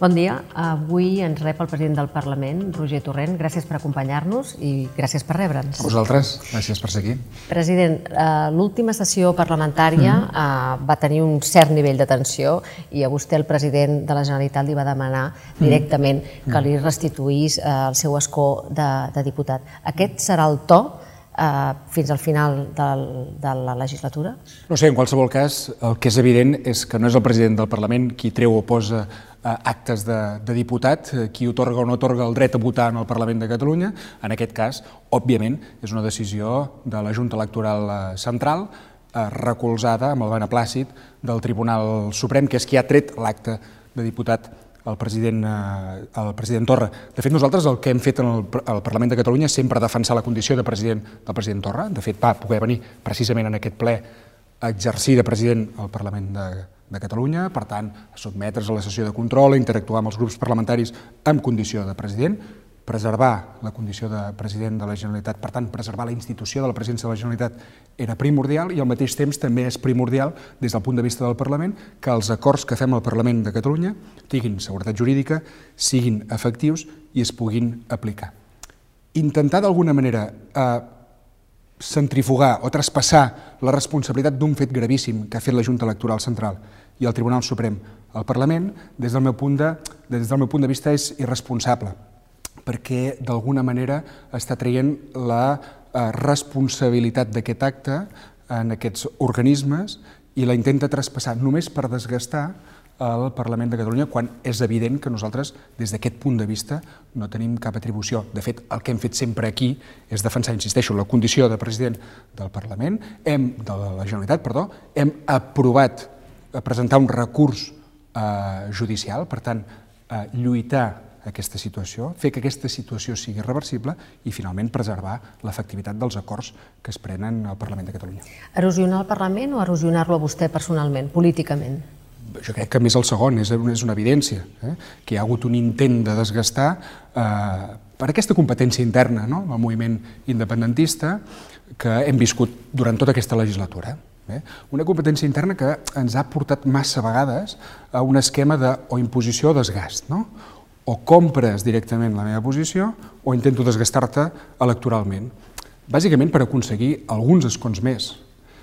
Bon dia. Avui ens rep el president del Parlament, Roger Torrent. Gràcies per acompanyar-nos i gràcies per rebre'ns. A vosaltres, gràcies per ser aquí. President, eh, l'última sessió parlamentària mm -hmm. va tenir un cert nivell de tensió i a vostè el president de la Generalitat li va demanar directament que li restituís eh, el seu escó de, de diputat. Aquest serà el to eh, fins al final del, de la legislatura? No sé, en qualsevol cas, el que és evident és que no és el president del Parlament qui treu o posa actes de, de diputat, eh, qui otorga o no otorga el dret a votar en el Parlament de Catalunya. En aquest cas, òbviament, és una decisió de la Junta Electoral eh, Central eh, recolzada amb el beneplàcit del Tribunal Suprem, que és qui ha tret l'acte de diputat el president, eh, el president Torra. De fet, nosaltres el que hem fet en el, el Parlament de Catalunya és sempre defensar la condició de president del president Torra. De fet, va poder venir precisament en aquest ple a exercir de president al Parlament de, de Catalunya, per tant, sotmetre's a la sessió de control, interactuar amb els grups parlamentaris amb condició de president, preservar la condició de president de la Generalitat, per tant, preservar la institució de la presidència de la Generalitat era primordial i al mateix temps també és primordial, des del punt de vista del Parlament, que els acords que fem al Parlament de Catalunya tinguin seguretat jurídica, siguin efectius i es puguin aplicar. Intentar d'alguna manera eh, centrifugar o traspassar la responsabilitat d'un fet gravíssim que ha fet la Junta Electoral Central i el Tribunal Suprem al Parlament, des del meu punt de, des del meu punt de vista és irresponsable perquè d'alguna manera està traient la eh, responsabilitat d'aquest acte en aquests organismes i la intenta traspassar només per desgastar el Parlament de Catalunya quan és evident que nosaltres, des d'aquest punt de vista, no tenim cap atribució. De fet, el que hem fet sempre aquí és defensar, insisteixo, la condició de president del Parlament, hem, de la Generalitat, perdó, hem aprovat presentar un recurs eh, judicial, per tant, eh, lluitar aquesta situació, fer que aquesta situació sigui reversible i finalment preservar l'efectivitat dels acords que es prenen al Parlament de Catalunya. Erosionar el Parlament o erosionar-lo a vostè personalment, políticament? Jo crec que més el segon, és, és una evidència, eh? que hi ha hagut un intent de desgastar eh, per aquesta competència interna no? del moviment independentista que hem viscut durant tota aquesta legislatura. Eh? Una competència interna que ens ha portat massa vegades a un esquema de o imposició o desgast, no? o compres directament la meva posició o intento desgastar-te electoralment. Bàsicament per aconseguir alguns escons més.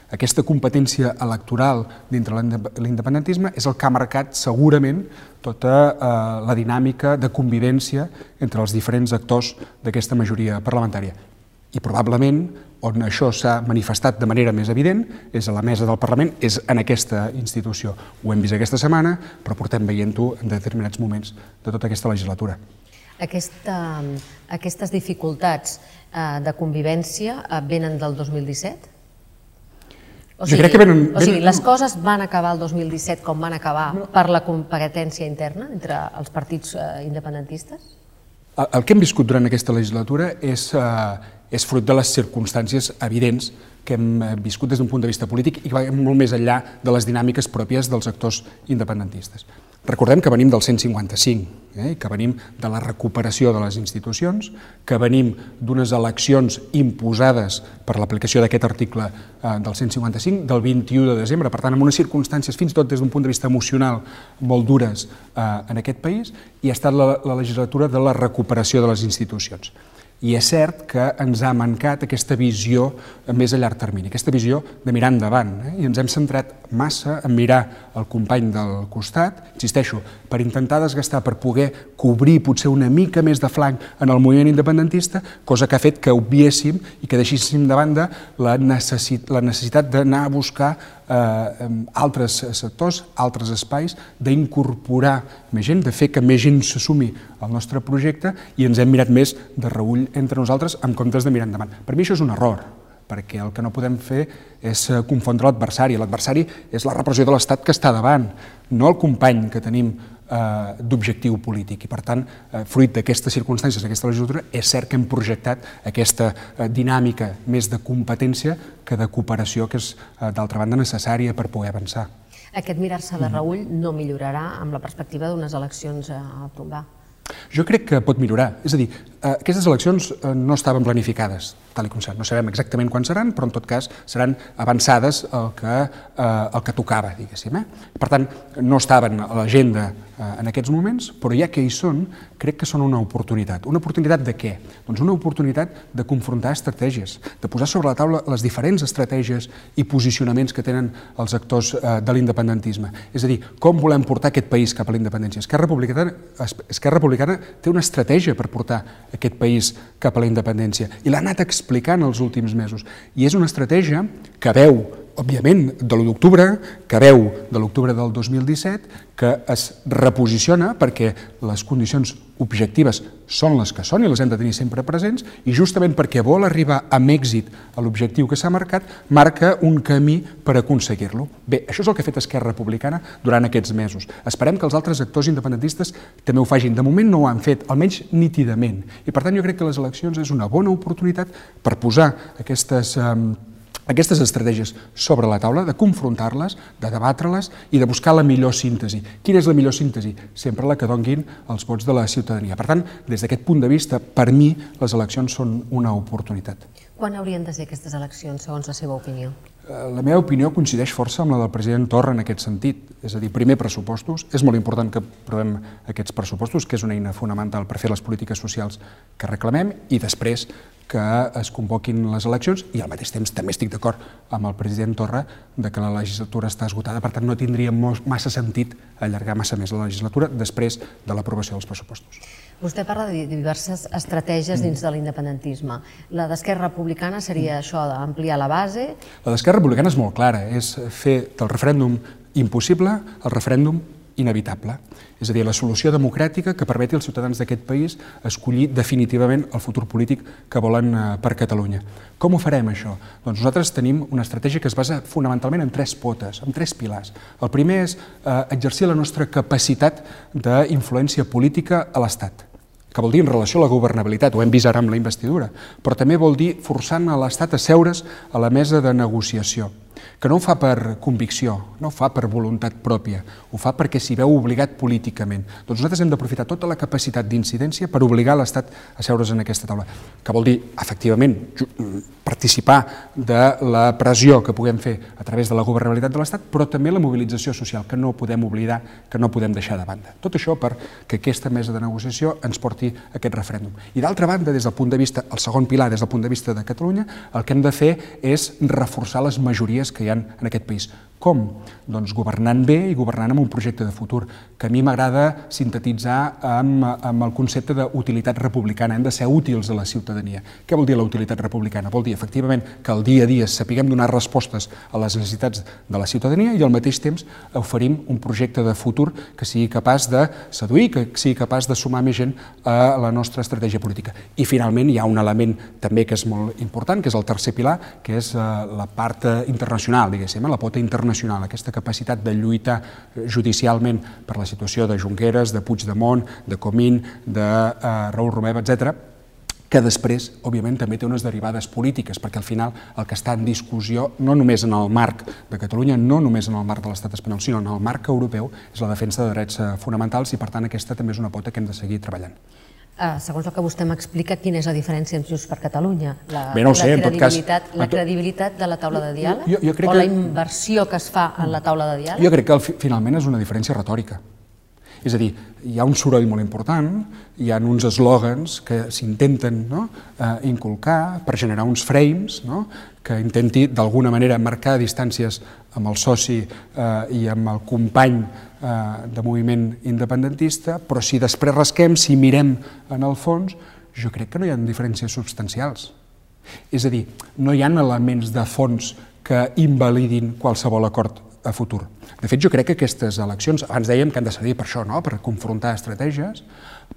Aquesta competència electoral dintre l'independentisme és el que ha marcat segurament tota eh, la dinàmica de convivència entre els diferents actors d'aquesta majoria parlamentària. I probablement on això s'ha manifestat de manera més evident és a la mesa del Parlament, és en aquesta institució. Ho hem vist aquesta setmana, però portem veient-ho en determinats moments de tota aquesta legislatura. Aquesta, aquestes dificultats eh, de convivència eh, venen del 2017? O sigui, jo crec que venen, venen... o sigui, les coses van acabar el 2017 com van acabar no. per la competència interna entre els partits eh, independentistes? El, el que hem viscut durant aquesta legislatura és eh, és fruit de les circumstàncies evidents que hem eh, viscut des d'un punt de vista polític i que va molt més enllà de les dinàmiques pròpies dels actors independentistes. Recordem que venim del 155, eh, que venim de la recuperació de les institucions, que venim d'unes eleccions imposades per l'aplicació d'aquest article eh, del 155 del 21 de desembre, per tant, en unes circumstàncies fins i tot des d'un punt de vista emocional molt dures eh, en aquest país, i ha estat la, la legislatura de la recuperació de les institucions. I és cert que ens ha mancat aquesta visió més a llarg termini, aquesta visió de mirar endavant. Eh? I ens hem centrat massa en mirar el company del costat, insisteixo, per intentar desgastar, per poder cobrir potser una mica més de flanc en el moviment independentista, cosa que ha fet que obviéssim i que deixéssim de banda la, necessit la necessitat d'anar a buscar eh, altres sectors, altres espais, d'incorporar més gent, de fer que més gent s'assumi al nostre projecte i ens hem mirat més de reull entre nosaltres en comptes de mirar endavant. Per mi això és un error, perquè el que no podem fer és eh, confondre l'adversari. L'adversari és la repressió de l'Estat que està davant, no el company que tenim d'objectiu polític. I, per tant, eh, fruit d'aquestes circumstàncies, d'aquesta legislatura, és cert que hem projectat aquesta eh, dinàmica més de competència que de cooperació, que és, eh, d'altra banda, necessària per poder avançar. Aquest mirar-se de reull no millorarà amb la perspectiva d'unes eleccions a tombar. Jo crec que pot millorar. És a dir, eh, aquestes eleccions eh, no estaven planificades, tal com seran. No sabem exactament quan seran, però en tot cas seran avançades el que, eh, el que tocava, diguéssim. Eh? Per tant, no estaven a l'agenda eh, en aquests moments, però ja que hi són, crec que són una oportunitat. Una oportunitat de què? Doncs una oportunitat de confrontar estratègies, de posar sobre la taula les diferents estratègies i posicionaments que tenen els actors eh, de l'independentisme. És a dir, com volem portar aquest país cap a la independència. Esquerra Republicana, Esquerra Republicana té una estratègia per portar aquest país cap a la independència i l'ha anat explicant els últims mesos. I és una estratègia que veu òbviament, de l'1 d'octubre, que veu de l'octubre del 2017, que es reposiciona perquè les condicions objectives són les que són i les hem de tenir sempre presents i justament perquè vol arribar amb èxit a l'objectiu que s'ha marcat, marca un camí per aconseguir-lo. Bé, això és el que ha fet Esquerra Republicana durant aquests mesos. Esperem que els altres actors independentistes també ho fagin. De moment no ho han fet, almenys nítidament. I per tant jo crec que les eleccions és una bona oportunitat per posar aquestes eh, aquestes estratègies sobre la taula, de confrontar-les, de debatre-les i de buscar la millor síntesi. Quina és la millor síntesi? Sempre la que donguin els vots de la ciutadania. Per tant, des d'aquest punt de vista, per mi, les eleccions són una oportunitat. Quan haurien de ser aquestes eleccions, segons la seva opinió? Eh, la meva opinió coincideix força amb la del president Torra en aquest sentit. És a dir, primer pressupostos. És molt important que aprovem aquests pressupostos, que és una eina fonamental per fer les polítiques socials que reclamem, i després que es convoquin les eleccions i al mateix temps també estic d'acord amb el president Torra de que la legislatura està esgotada, per tant no tindria massa sentit allargar massa més la legislatura després de l'aprovació dels pressupostos. Vostè parla de diverses estratègies dins de l'independentisme. La d'Esquerra Republicana seria això, d'ampliar la base? La d'Esquerra Republicana és molt clara, és fer del referèndum impossible el referèndum inevitable. És a dir, la solució democràtica que permeti als ciutadans d'aquest país escollir definitivament el futur polític que volen eh, per Catalunya. Com ho farem, això? Doncs nosaltres tenim una estratègia que es basa fonamentalment en tres potes, en tres pilars. El primer és eh, exercir la nostra capacitat d'influència política a l'Estat que vol dir en relació a la governabilitat, ho hem vist ara amb la investidura, però també vol dir forçant a l'Estat a seure's a la mesa de negociació que no ho fa per convicció, no ho fa per voluntat pròpia, ho fa perquè s'hi veu obligat políticament. Doncs nosaltres hem d'aprofitar tota la capacitat d'incidència per obligar l'Estat a seure's en aquesta taula, que vol dir, efectivament, participar de la pressió que puguem fer a través de la governabilitat de l'Estat, però també la mobilització social, que no podem oblidar, que no podem deixar de banda. Tot això perquè aquesta mesa de negociació ens porti a aquest referèndum. I d'altra banda, des del punt de vista, el segon pilar, des del punt de vista de Catalunya, el que hem de fer és reforçar les majories que hi ha en aquest país. Com? Doncs governant bé i governant amb un projecte de futur, que a mi m'agrada sintetitzar amb, amb el concepte d'utilitat republicana. Hem de ser útils a la ciutadania. Què vol dir la utilitat republicana? Vol dir, efectivament, que al dia a dia sapiguem donar respostes a les necessitats de la ciutadania i al mateix temps oferim un projecte de futur que sigui capaç de seduir, que sigui capaç de sumar més gent a la nostra estratègia política. I finalment hi ha un element també que és molt important, que és el tercer pilar, que és eh, la part internacional, diguéssim, eh, la pota internacional internacional, aquesta capacitat de lluitar judicialment per la situació de Junqueras, de Puigdemont, de Comín, de eh, Raül Romeva, etc que després, òbviament, també té unes derivades polítiques, perquè al final el que està en discussió, no només en el marc de Catalunya, no només en el marc de l'estat espanyol, sinó en el marc europeu, és la defensa de drets eh, fonamentals i, per tant, aquesta també és una pota que hem de seguir treballant. Uh, segons el que vostè m'explica, quina és la diferència entre Junts per Catalunya? La, Bé, no sé, la, credibilitat, cas, la credibilitat de la taula de diàleg? Jo, jo crec o la inversió que es fa en la taula de diàleg? Jo crec que finalment és una diferència retòrica. És a dir, hi ha un soroll molt important, hi ha uns eslògans que s'intenten no, eh, inculcar per generar uns frames no, que intenti d'alguna manera marcar distàncies amb el soci eh, i amb el company eh, de moviment independentista, però si després rasquem, si mirem en el fons, jo crec que no hi ha diferències substancials. És a dir, no hi ha elements de fons que invalidin qualsevol acord a futur. De fet, jo crec que aquestes eleccions, abans dèiem que han de servir per això, no? per confrontar estratègies,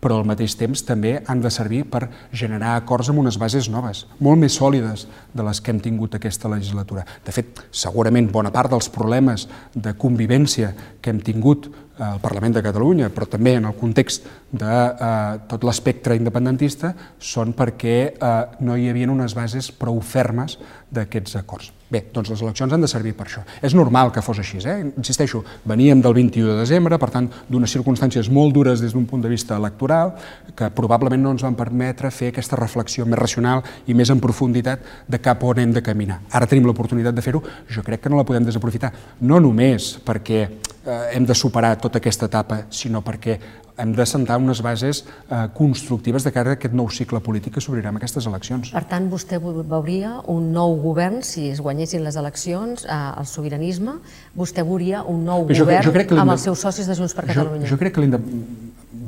però al mateix temps també han de servir per generar acords amb unes bases noves, molt més sòlides de les que hem tingut aquesta legislatura. De fet, segurament bona part dels problemes de convivència que hem tingut el Parlament de Catalunya, però també en el context de eh, tot l'espectre independentista, són perquè eh, no hi havia unes bases prou fermes d'aquests acords. Bé, doncs les eleccions han de servir per això. És normal que fos així, eh? Insisteixo, veníem del 21 de desembre, per tant, d'unes circumstàncies molt dures des d'un punt de vista electoral, que probablement no ens van permetre fer aquesta reflexió més racional i més en profunditat de cap on hem de caminar. Ara tenim l'oportunitat de fer-ho, jo crec que no la podem desaprofitar, no només perquè eh, hem de superar tota aquesta etapa, sinó perquè hem de sentar unes bases eh, constructives de cara a aquest nou cicle polític que s'obrirà amb aquestes eleccions. Per tant, vostè veuria un nou govern, si es guanyessin les eleccions, eh, el sobiranisme, vostè veuria un nou jo, govern jo crec que amb els seus socis de Junts per Catalunya. Jo, jo crec que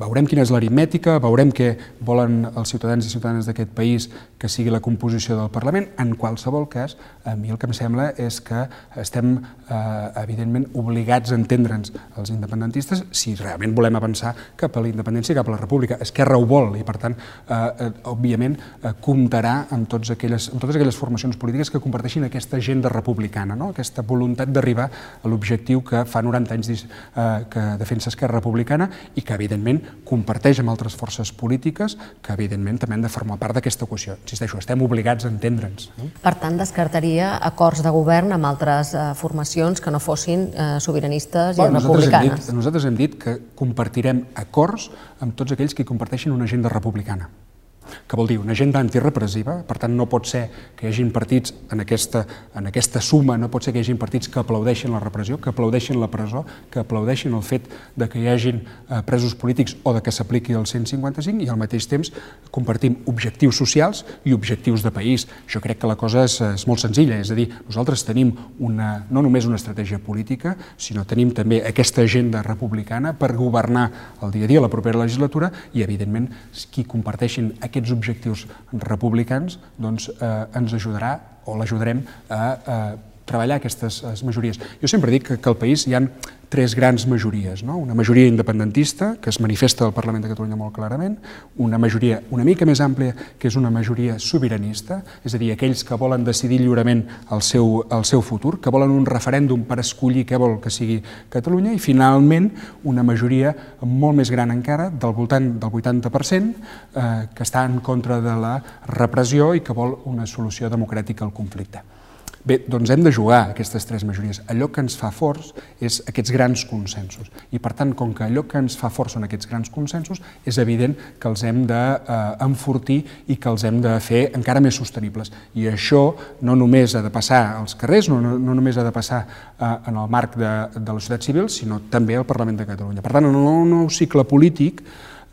veurem quina és l'aritmètica, veurem què volen els ciutadans i ciutadanes d'aquest país que sigui la composició del Parlament. En qualsevol cas, a mi el que em sembla és que estem, eh, evidentment, obligats a entendre'ns els independentistes si realment volem avançar cap a la independència i cap a la república. Esquerra ho vol i, per tant, eh, eh, òbviament, eh, comptarà amb, tots aquelles, amb totes aquelles formacions polítiques que comparteixin aquesta agenda republicana, no? aquesta voluntat d'arribar a l'objectiu que fa 90 anys eh, que defensa Esquerra Republicana i que, evidentment, comparteix amb altres forces polítiques que, evidentment, també han de formar part d'aquesta equació. Insisteixo, estem obligats a entendre'ns. No? Per tant, descartaria acords de govern amb altres eh, formacions que no fossin eh, sobiranistes bueno, i republicanes. Nosaltres hem, dit, nosaltres hem dit que compartirem acords amb tots aquells que comparteixin una agenda republicana que vol dir una agenda antirepressiva, per tant no pot ser que hi hagin partits en aquesta, en aquesta suma, no pot ser que hi hagin partits que aplaudeixin la repressió, que aplaudeixin la presó, que aplaudeixin el fet de que hi hagin eh, presos polítics o de que s'apliqui el 155 i al mateix temps compartim objectius socials i objectius de país. Jo crec que la cosa és, és molt senzilla, és a dir, nosaltres tenim una, no només una estratègia política, sinó tenim també aquesta agenda republicana per governar el dia a dia, la propera legislatura, i evidentment qui comparteixin aquest aquests objectius republicans doncs, eh, ens ajudarà o l'ajudarem a, a treballar aquestes majories. Jo sempre dic que, que al país hi ha tres grans majories. No? Una majoria independentista, que es manifesta al Parlament de Catalunya molt clarament, una majoria una mica més àmplia, que és una majoria sobiranista, és a dir, aquells que volen decidir lliurement el seu, el seu futur, que volen un referèndum per escollir què vol que sigui Catalunya, i finalment una majoria molt més gran encara, del voltant del 80%, eh, que està en contra de la repressió i que vol una solució democràtica al conflicte. Bé, doncs hem de jugar aquestes tres majories. Allò que ens fa forts és aquests grans consensos. I per tant, com que allò que ens fa forts són aquests grans consensos, és evident que els hem d'enfortir eh, i que els hem de fer encara més sostenibles. I això no només ha de passar als carrers, no, no, no només ha de passar eh, en el marc de, de la societat civil, sinó també al Parlament de Catalunya. Per tant, en un nou cicle polític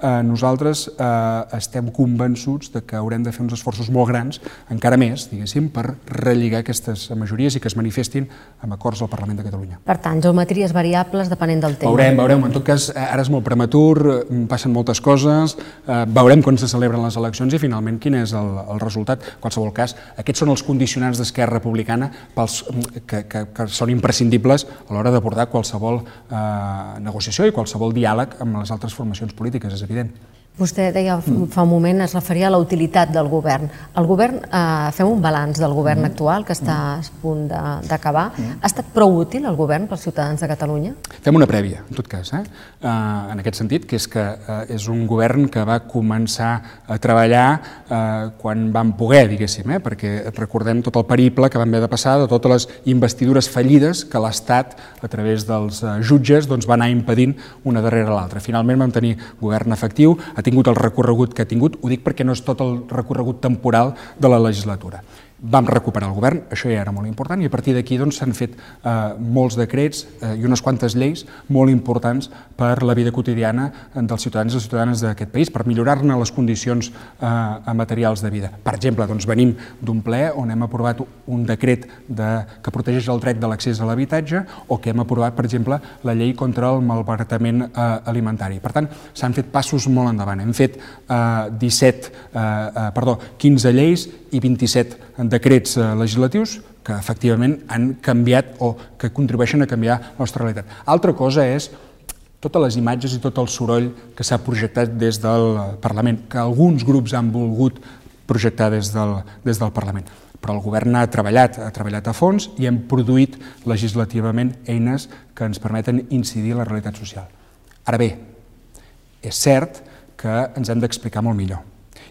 eh, nosaltres eh, estem convençuts de que haurem de fer uns esforços molt grans, encara més, diguéssim, per relligar aquestes majories i que es manifestin amb acords al Parlament de Catalunya. Per tant, geometries variables depenent del temps. Veurem, veurem. En tot cas, eh, ara és molt prematur, mm, passen moltes coses, eh, veurem quan se celebren les eleccions i finalment quin és el, el resultat. En qualsevol cas, aquests són els condicionants d'Esquerra Republicana pels, mm, que, que, que són imprescindibles a l'hora d'abordar qualsevol eh, negociació i qualsevol diàleg amb les altres formacions polítiques. És evident. Vostè deia fa un moment, es referia a la utilitat del govern. El govern, eh, fem un balanç del govern mm. actual, que està a punt d'acabar. Mm. Ha estat prou útil el govern pels ciutadans de Catalunya? Fem una prèvia, en tot cas, eh? eh en aquest sentit, que és que eh, és un govern que va començar a treballar eh, quan vam poder, diguéssim, eh? perquè recordem tot el periple que vam haver de passar de totes les investidures fallides que l'Estat, a través dels eh, jutges, doncs, va anar impedint una darrere l'altra. Finalment vam tenir govern efectiu, ha tingut el recorregut que ha tingut, ho dic perquè no és tot el recorregut temporal de la legislatura vam recuperar el govern, això ja era molt important, i a partir d'aquí doncs, s'han doncs, fet eh, molts decrets eh, i unes quantes lleis molt importants per la vida quotidiana dels ciutadans i ciutadanes d'aquest país, per millorar-ne les condicions eh, materials de vida. Per exemple, doncs, venim d'un ple on hem aprovat un decret de, que protegeix el dret de l'accés a l'habitatge o que hem aprovat, per exemple, la llei contra el malbaratament eh, alimentari. Per tant, s'han fet passos molt endavant. Hem fet eh, 17, eh, eh, perdó, 15 lleis i 27 decrets eh, legislatius que efectivament han canviat o que contribueixen a canviar la nostra realitat. Altra cosa és totes les imatges i tot el soroll que s'ha projectat des del Parlament, que alguns grups han volgut projectar des del, des del Parlament. Però el govern ha treballat, ha treballat a fons i hem produït legislativament eines que ens permeten incidir en la realitat social. Ara bé, és cert que ens hem d'explicar molt millor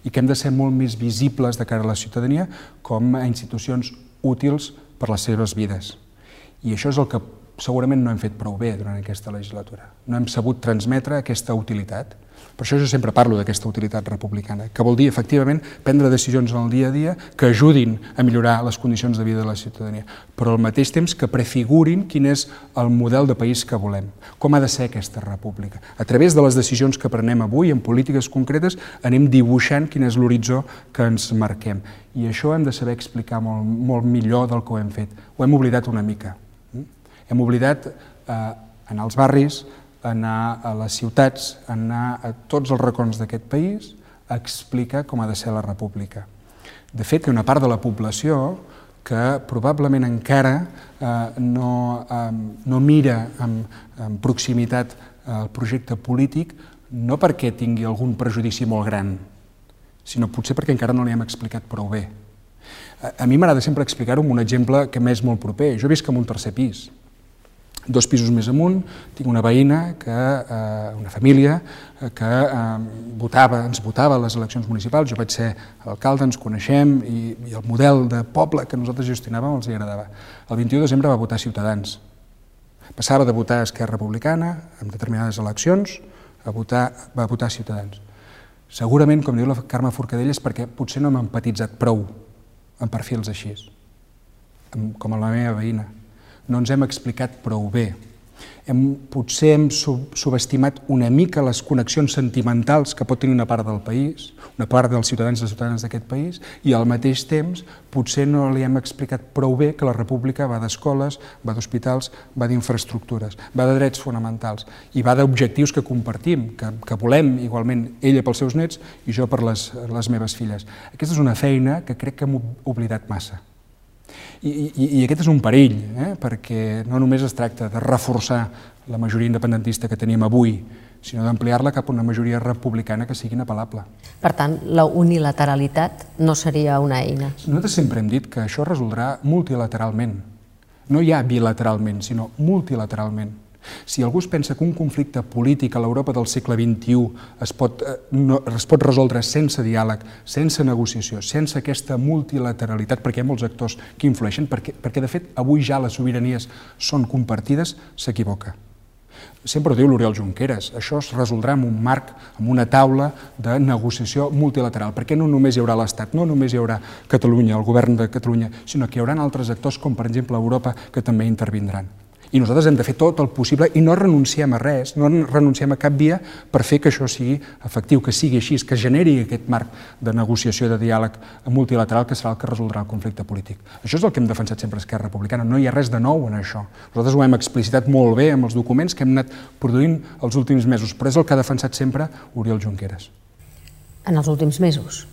i que hem de ser molt més visibles de cara a la ciutadania com a institucions útils per les seves vides. I això és el que segurament no hem fet prou bé durant aquesta legislatura. No hem sabut transmetre aquesta utilitat. Per això jo sempre parlo d'aquesta utilitat republicana, que vol dir, efectivament, prendre decisions en el dia a dia que ajudin a millorar les condicions de vida de la ciutadania, però al mateix temps que prefigurin quin és el model de país que volem, com ha de ser aquesta república. A través de les decisions que prenem avui, en polítiques concretes, anem dibuixant quin és l'horitzó que ens marquem. I això hem de saber explicar molt, molt millor del que ho hem fet. Ho hem oblidat una mica. Hem oblidat eh, anar als barris, anar a les ciutats, anar a tots els racons d'aquest país a explicar com ha de ser la república. De fet, hi ha una part de la població que probablement encara eh, no, eh, no mira amb, amb proximitat el projecte polític no perquè tingui algun prejudici molt gran, sinó potser perquè encara no li hem explicat prou bé. A, a mi m'agrada sempre explicar-ho amb un exemple que m'és molt proper. Jo visc en un tercer pis, dos pisos més amunt, tinc una veïna, que, eh, una família, eh, que eh, votava, ens votava a les eleccions municipals, jo vaig ser alcalde, ens coneixem, i, i el model de poble que nosaltres gestionàvem els agradava. El 21 de desembre va votar Ciutadans. Passava de votar Esquerra Republicana en determinades eleccions a votar, va votar Ciutadans. Segurament, com diu la Carme Forcadell, és perquè potser no hem empatitzat prou amb perfils així, com la meva veïna no ens hem explicat prou bé. Hem, potser hem subestimat una mica les connexions sentimentals que pot tenir una part del país, una part dels ciutadans i ciutadanes d'aquest país, i al mateix temps potser no li hem explicat prou bé que la república va d'escoles, va d'hospitals, va d'infraestructures, va de drets fonamentals i va d'objectius que compartim, que, que volem igualment ella pels seus nets i jo per les, les meves filles. Aquesta és una feina que crec que hem oblidat massa. I, i, i aquest és un perill, eh? perquè no només es tracta de reforçar la majoria independentista que tenim avui, sinó d'ampliar-la cap a una majoria republicana que sigui inapel·lable. Per tant, la unilateralitat no seria una eina. Nosaltres sempre hem dit que això es resoldrà multilateralment. No hi ha bilateralment, sinó multilateralment. Si algú es pensa que un conflicte polític a l'Europa del segle XXI es pot, eh, no, es pot resoldre sense diàleg, sense negociació, sense aquesta multilateralitat, perquè hi ha molts actors que influeixen, perquè, perquè de fet avui ja les sobiranies són compartides, s'equivoca. Sempre ho diu l'Oriol Junqueras, això es resoldrà en un marc, en una taula de negociació multilateral, perquè no només hi haurà l'Estat, no només hi haurà Catalunya, el govern de Catalunya, sinó que hi haurà altres actors, com per exemple Europa, que també intervindran. I nosaltres hem de fer tot el possible i no renunciem a res, no renunciem a cap via per fer que això sigui efectiu, que sigui així, que generi aquest marc de negociació, de diàleg multilateral que serà el que resoldrà el conflicte polític. Això és el que hem defensat sempre Esquerra Republicana, no hi ha res de nou en això. Nosaltres ho hem explicitat molt bé amb els documents que hem anat produint els últims mesos, però és el que ha defensat sempre Oriol Junqueras. En els últims mesos?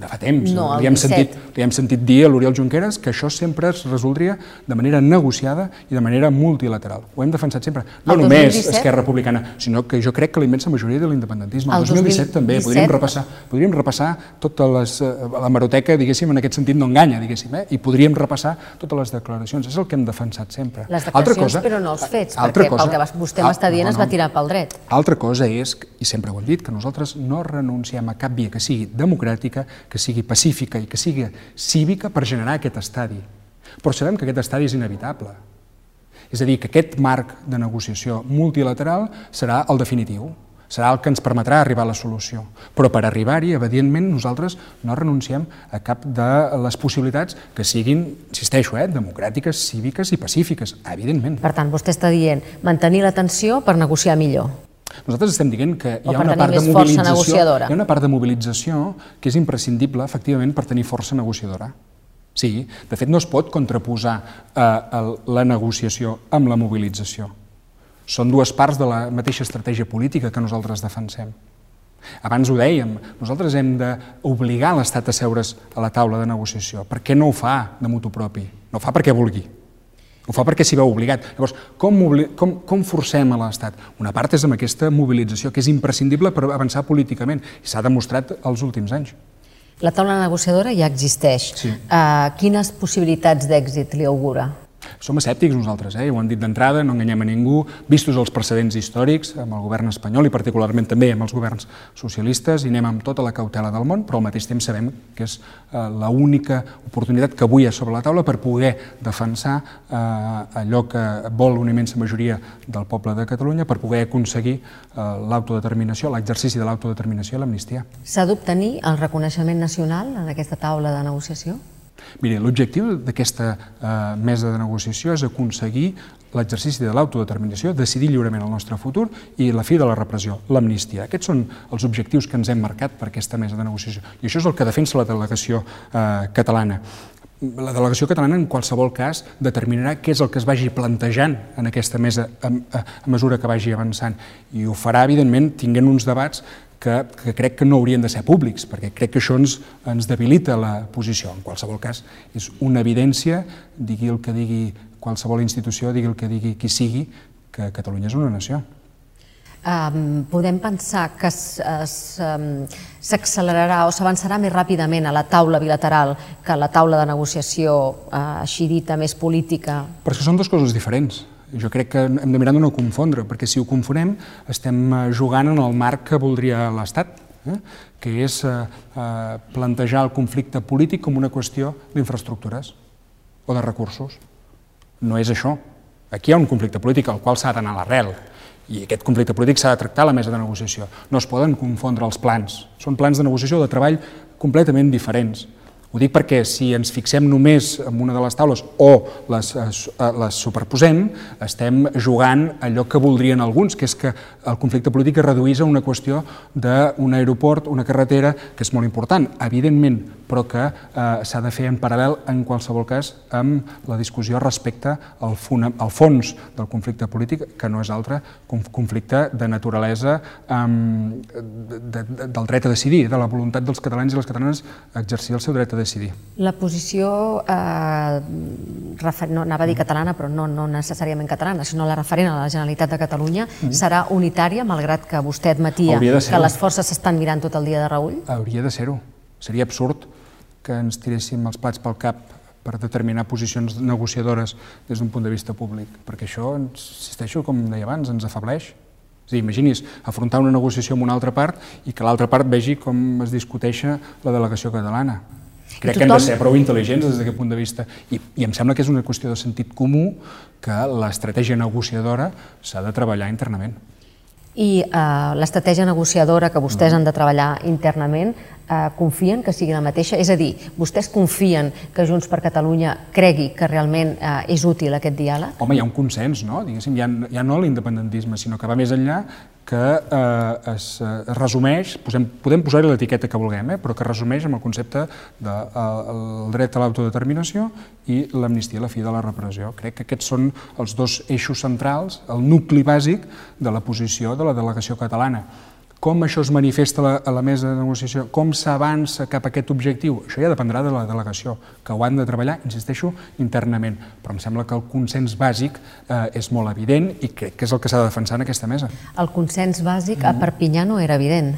De fa temps. No, li, hem sentit, li hem sentit dir a l'Oriol Junqueras que això sempre es resoldria de manera negociada i de manera multilateral. Ho hem defensat sempre. No el només 2017? Esquerra Republicana, sinó que jo crec que la immensa majoria de l'independentisme. El, el 2017 també. Podríem repassar, podríem repassar tota les, eh, la maroteca, diguéssim, en aquest sentit no enganya, diguéssim, eh? i podríem repassar totes les declaracions. És el que hem defensat sempre. Les declaracions, cosa, però no els fets, perquè cosa, pel que vostè m'està dient no, no, es va tirar pel dret. Altra cosa és, i sempre ho hem dit, que nosaltres no renunciem a cap via que sigui democràtica, que sigui pacífica i que sigui cívica per generar aquest estadi. Però sabem que aquest estadi és inevitable. És a dir, que aquest marc de negociació multilateral serà el definitiu, serà el que ens permetrà arribar a la solució. Però per arribar-hi, evidentment, nosaltres no renunciem a cap de les possibilitats que siguin, insisteixo, eh, democràtiques, cíviques i pacífiques, evidentment. Per tant, vostè està dient mantenir la tensió per negociar millor. Nosaltres estem dient que hi ha una part de mobilització, hi ha una part de mobilització que és imprescindible, efectivament, per tenir força negociadora. Sí, de fet no es pot contraposar eh, la negociació amb la mobilització. Són dues parts de la mateixa estratègia política que nosaltres defensem. Abans ho dèiem, nosaltres hem d'obligar l'Estat a seure's a la taula de negociació. Per què no ho fa de mutu propi? No ho fa perquè vulgui. Ho fa perquè s'hi veu obligat. Llavors, com, com, com forcem a l'Estat? Una part és amb aquesta mobilització, que és imprescindible per avançar políticament, i s'ha demostrat els últims anys. La taula negociadora ja existeix. Sí. Uh, quines possibilitats d'èxit li augura? Som escèptics nosaltres, eh? ho han dit d'entrada, no enganyem a ningú, vistos els precedents històrics amb el govern espanyol i particularment també amb els governs socialistes, i anem amb tota la cautela del món, però al mateix temps sabem que és eh, l'única oportunitat que avui ha sobre la taula per poder defensar eh, allò que vol una immensa majoria del poble de Catalunya, per poder aconseguir eh, l'autodeterminació, l'exercici de l'autodeterminació i l'amnistia. S'ha d'obtenir el reconeixement nacional en aquesta taula de negociació? Miri, l'objectiu d'aquesta eh, mesa de negociació és aconseguir l'exercici de l'autodeterminació, decidir lliurement el nostre futur i la fi de la repressió, l'amnistia. Aquests són els objectius que ens hem marcat per aquesta mesa de negociació. I això és el que defensa la delegació eh, catalana. La delegació catalana, en qualsevol cas, determinarà què és el que es vagi plantejant en aquesta mesa a, a, a mesura que vagi avançant. I ho farà, evidentment, tinguent uns debats que, que crec que no haurien de ser públics, perquè crec que això ens, ens debilita la posició. En qualsevol cas, és una evidència, digui el que digui qualsevol institució, digui el que digui qui sigui, que Catalunya és una nació. Um, podem pensar que s'accelerarà o s'avançarà més ràpidament a la taula bilateral que a la taula de negociació, uh, així dita, més política? Perquè són dues coses diferents. Jo crec que hem de mirar de no confondre, perquè si ho confonem estem eh, jugant en el marc que voldria l'Estat, eh? que és eh, eh, plantejar el conflicte polític com una qüestió d'infraestructures o de recursos. No és això. Aquí hi ha un conflicte polític al qual s'ha d'anar a l'arrel i aquest conflicte polític s'ha de tractar a la mesa de negociació. No es poden confondre els plans. Són plans de negociació o de treball completament diferents. Ho dic perquè si ens fixem només en una de les taules o les, eh, eh, les superposem, estem jugant allò que voldrien alguns, que és que el conflicte polític es reduís a una qüestió d'un aeroport, una carretera, que és molt important, evidentment, però que eh, s'ha de fer en paral·lel, en qualsevol cas, amb la discussió respecte al, al fons del conflicte polític, que no és altre que un conflicte de naturalesa eh, de, de, del dret a decidir, de la voluntat dels catalans i les catalanes a exercir el seu dret a decidir decidir. La posició, eh, no anava a dir catalana, però no, no necessàriament catalana, sinó la referent a la Generalitat de Catalunya, mm -hmm. serà unitària, malgrat que vostè admetia que les forces s'estan mirant tot el dia de reull? Hauria de ser-ho. Seria absurd que ens tiréssim els plats pel cap per determinar posicions negociadores des d'un punt de vista públic, perquè això, insisteixo, com deia abans, ens afableix. És dir, imagini's afrontar una negociació amb una altra part i que l'altra part vegi com es discuteix la delegació catalana. Crec que hem de ser prou intel·ligents des d'aquest punt de vista I, i em sembla que és una qüestió de sentit comú que l'estratègia negociadora s'ha de treballar internament. I eh, l'estratègia negociadora que vostès mm. han de treballar internament, eh, confien que sigui la mateixa? És a dir, vostès confien que Junts per Catalunya cregui que realment eh, és útil aquest diàleg? Home, hi ha un consens, no? Diguéssim, ja, ja no l'independentisme, sinó que va més enllà que eh, es, eh, es resumeix, posem, podem posar-hi l'etiqueta que vulguem, eh, però que resumeix amb el concepte del de, el dret a l'autodeterminació i l'amnistia, la fi de la repressió. Crec que aquests són els dos eixos centrals, el nucli bàsic de la posició de la delegació catalana. Com això es manifesta a la, a la mesa de negociació? Com s'avança cap a aquest objectiu? Això ja dependrà de la delegació, que ho han de treballar, insisteixo, internament. Però em sembla que el consens bàsic eh, és molt evident i crec que és el que s'ha de defensar en aquesta mesa. El consens bàsic a Perpinyà no era evident.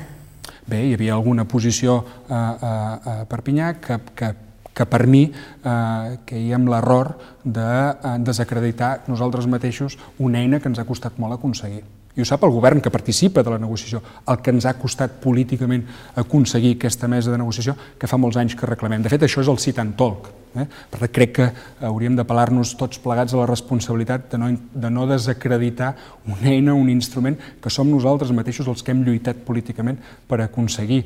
Bé, hi havia alguna posició a, a, a Perpinyà que, que que per mi eh, caiem l'error de eh, desacreditar nosaltres mateixos una eina que ens ha costat molt aconseguir i ho sap el govern que participa de la negociació, el que ens ha costat políticament aconseguir aquesta mesa de negociació que fa molts anys que reclamem. De fet, això és el sit and talk. Eh? Per tant, crec que hauríem de pelar-nos tots plegats a la responsabilitat de no, de no desacreditar una eina, un instrument que som nosaltres mateixos els que hem lluitat políticament per aconseguir.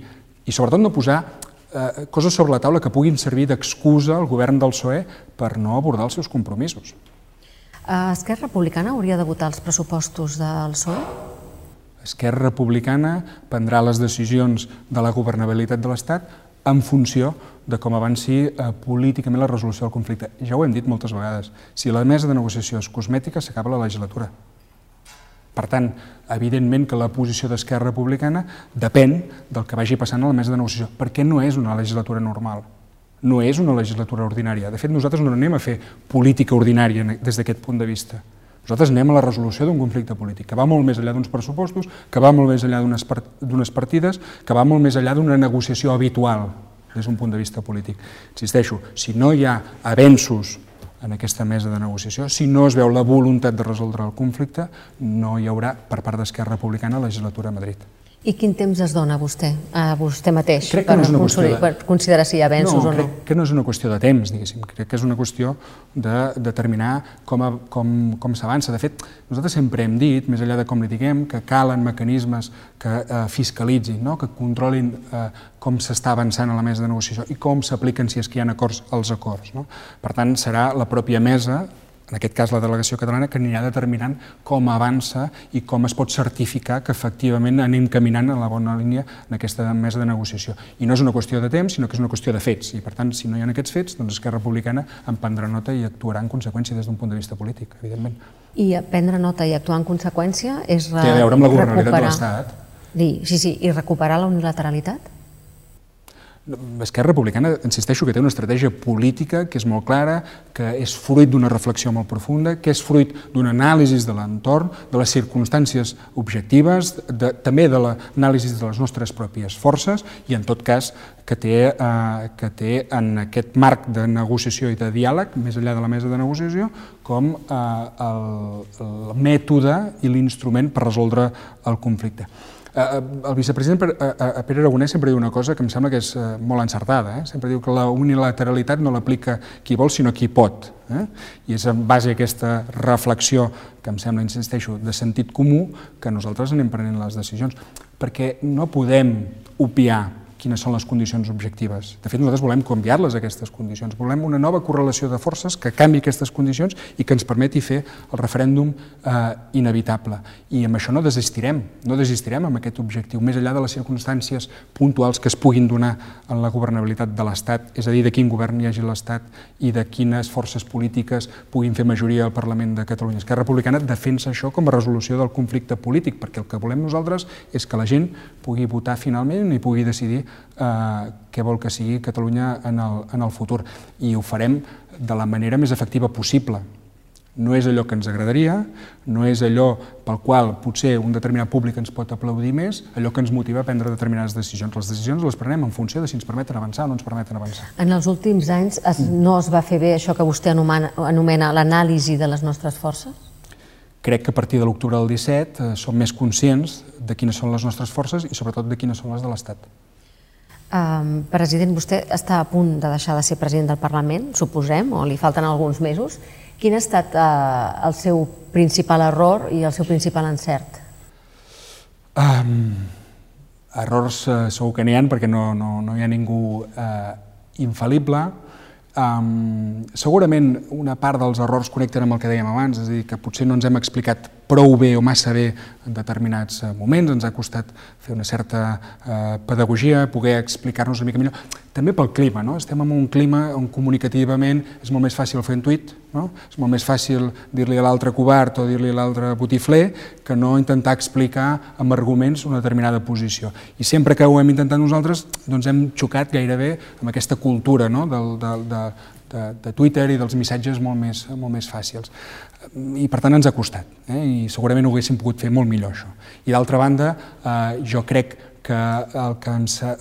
I sobretot no posar eh, coses sobre la taula que puguin servir d'excusa al govern del PSOE per no abordar els seus compromisos. Esquerra Republicana hauria de votar els pressupostos del PSOE? Esquerra Republicana prendrà les decisions de la governabilitat de l'Estat en funció de com avanci eh, políticament la resolució del conflicte. Ja ho hem dit moltes vegades. Si la mesa de negociació és cosmètica, s'acaba la legislatura. Per tant, evidentment que la posició d'Esquerra Republicana depèn del que vagi passant a la mesa de negociació, perquè no és una legislatura normal no és una legislatura ordinària. De fet, nosaltres no anem a fer política ordinària des d'aquest punt de vista. Nosaltres anem a la resolució d'un conflicte polític, que va molt més enllà d'uns pressupostos, que va molt més enllà d'unes partides, que va molt més enllà d'una negociació habitual des d'un punt de vista polític. Insisteixo, si no hi ha avenços en aquesta mesa de negociació. Si no es veu la voluntat de resoldre el conflicte, no hi haurà per part d'Esquerra Republicana legislatura a Madrid. I quin temps es dona a vostè, a vostè mateix, crec que per, no és una qüestió de... per considerar si hi ha avenços no, o no? crec que no és una qüestió de temps, diguéssim. Crec que és una qüestió de determinar com, a, com, com s'avança. De fet, nosaltres sempre hem dit, més enllà de com li diguem, que calen mecanismes que eh, fiscalitzin, no? que controlin eh, com s'està avançant a la mesa de negociació i com s'apliquen, si és que hi ha acords, els acords. No? Per tant, serà la pròpia mesa en aquest cas la delegació catalana, que anirà determinant com avança i com es pot certificar que efectivament anem caminant en la bona línia en aquesta mesa de negociació. I no és una qüestió de temps, sinó que és una qüestió de fets. I per tant, si no hi ha aquests fets, doncs Esquerra Republicana en prendrà nota i actuarà en conseqüència des d'un punt de vista polític, evidentment. I prendre nota i actuar en conseqüència és Té a veure amb la governabilitat de l'Estat. Sí, sí, i recuperar la unilateralitat? Esquerra Republicana, insisteixo, que té una estratègia política que és molt clara, que és fruit d'una reflexió molt profunda, que és fruit d'una anàlisi de l'entorn, de les circumstàncies objectives, de, també de l'anàlisi de les nostres pròpies forces i, en tot cas, que té, eh, que té en aquest marc de negociació i de diàleg, més enllà de la mesa de negociació, com eh, el, el mètode i l'instrument per resoldre el conflicte. Eh, eh, el vicepresident Pere Aragonès sempre diu una cosa que em sembla que és eh, molt encertada. Eh? Sempre diu que la unilateralitat no l'aplica qui vol, sinó qui pot. Eh? I és en base a aquesta reflexió, que em sembla, insisteixo, de sentit comú, que nosaltres anem prenent les decisions. Perquè no podem opiar quines són les condicions objectives. De fet, nosaltres volem canviar-les, aquestes condicions. Volem una nova correlació de forces que canvi aquestes condicions i que ens permeti fer el referèndum eh, inevitable. I amb això no desistirem, no desistirem amb aquest objectiu, més enllà de les circumstàncies puntuals que es puguin donar en la governabilitat de l'Estat, és a dir, de quin govern hi hagi l'Estat i de quines forces polítiques puguin fer majoria al Parlament de Catalunya. Esquerra Republicana defensa això com a resolució del conflicte polític, perquè el que volem nosaltres és que la gent pugui votar finalment i pugui decidir eh, què vol que sigui Catalunya en el, en el futur. I ho farem de la manera més efectiva possible. No és allò que ens agradaria, no és allò pel qual potser un determinat públic ens pot aplaudir més, allò que ens motiva a prendre determinades decisions. Les decisions les prenem en funció de si ens permeten avançar o no ens permeten avançar. En els últims anys es, no es va fer bé això que vostè anomena, anomena l'anàlisi de les nostres forces? Crec que a partir de l'octubre del 17 eh, som més conscients de quines són les nostres forces i sobretot de quines són les de l'Estat. President, vostè està a punt de deixar de ser president del Parlament, suposem, o li falten alguns mesos. Quin ha estat uh, el seu principal error i el seu principal encert? Um, errors uh, segur que n'hi ha, perquè no, no, no hi ha ningú uh, infal·lible. Um, segurament una part dels errors connecten amb el que dèiem abans, és a dir, que potser no ens hem explicat prou bé o massa bé en determinats eh, moments, ens ha costat fer una certa eh, pedagogia, poder explicar-nos una mica millor. També pel clima, no? estem en un clima on comunicativament és molt més fàcil fer un tuit, no? és molt més fàcil dir-li a l'altre covard o dir-li a l'altre botifler que no intentar explicar amb arguments una determinada posició. I sempre que ho hem intentat nosaltres, doncs hem xocat gairebé amb aquesta cultura no? del, del, de, de, de Twitter i dels missatges molt més, molt més fàcils i per tant ens ha costat, eh? i segurament ho haguéssim pogut fer molt millor això. I d'altra banda, eh, jo crec que, el que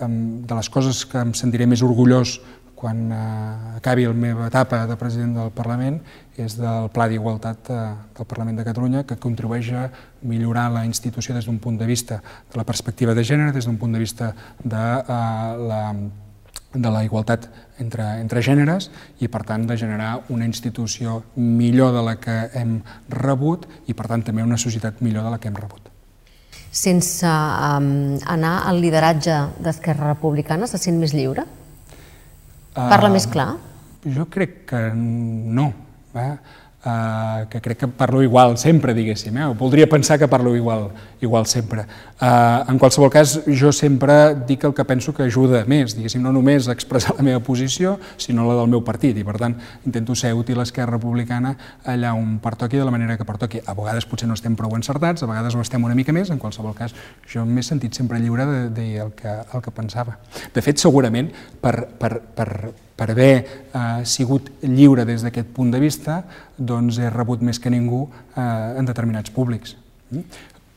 em, de les coses que em sentiré més orgullós quan eh, acabi la meva etapa de president del Parlament és del Pla d'Igualtat eh, del Parlament de Catalunya que contribueix a millorar la institució des d'un punt de vista de la perspectiva de gènere, des d'un punt de vista de eh, la de la igualtat entre, entre gèneres i, per tant, de generar una institució millor de la que hem rebut i, per tant, també una societat millor de la que hem rebut. Sense um, anar al lideratge d'Esquerra Republicana, se sent més lliure? Parla uh, més clar? Jo crec que no. Eh? Uh, que crec que parlo igual sempre, diguéssim, eh? voldria pensar que parlo igual, igual sempre. Uh, en qualsevol cas, jo sempre dic el que penso que ajuda més, diguéssim, no només a expressar la meva posició, sinó la del meu partit, i per tant intento ser útil a Esquerra Republicana allà on pertoqui de la manera que pertoqui. A vegades potser no estem prou encertats, a vegades ho estem una mica més, en qualsevol cas jo m'he sentit sempre lliure de dir el que, el que pensava. De fet, segurament, per, per, per, per haver eh, sigut lliure des d'aquest punt de vista, doncs he rebut més que ningú eh, en determinats públics. Mm?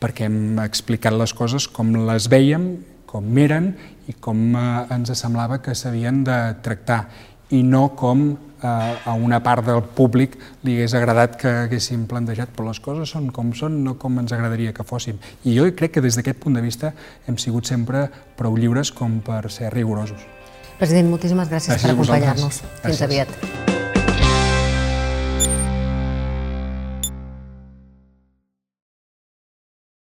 Perquè hem explicat les coses com les veiem, com eren i com eh, ens semblava que s'havien de tractar i no com a una part del públic li hagués agradat que haguéssim plantejat, però les coses són com són, no com ens agradaria que fóssim. I jo crec que des d'aquest punt de vista hem sigut sempre prou lliures com per ser rigorosos. President, moltíssimes gràcies, gràcies per acompanyar-nos. Fins aviat.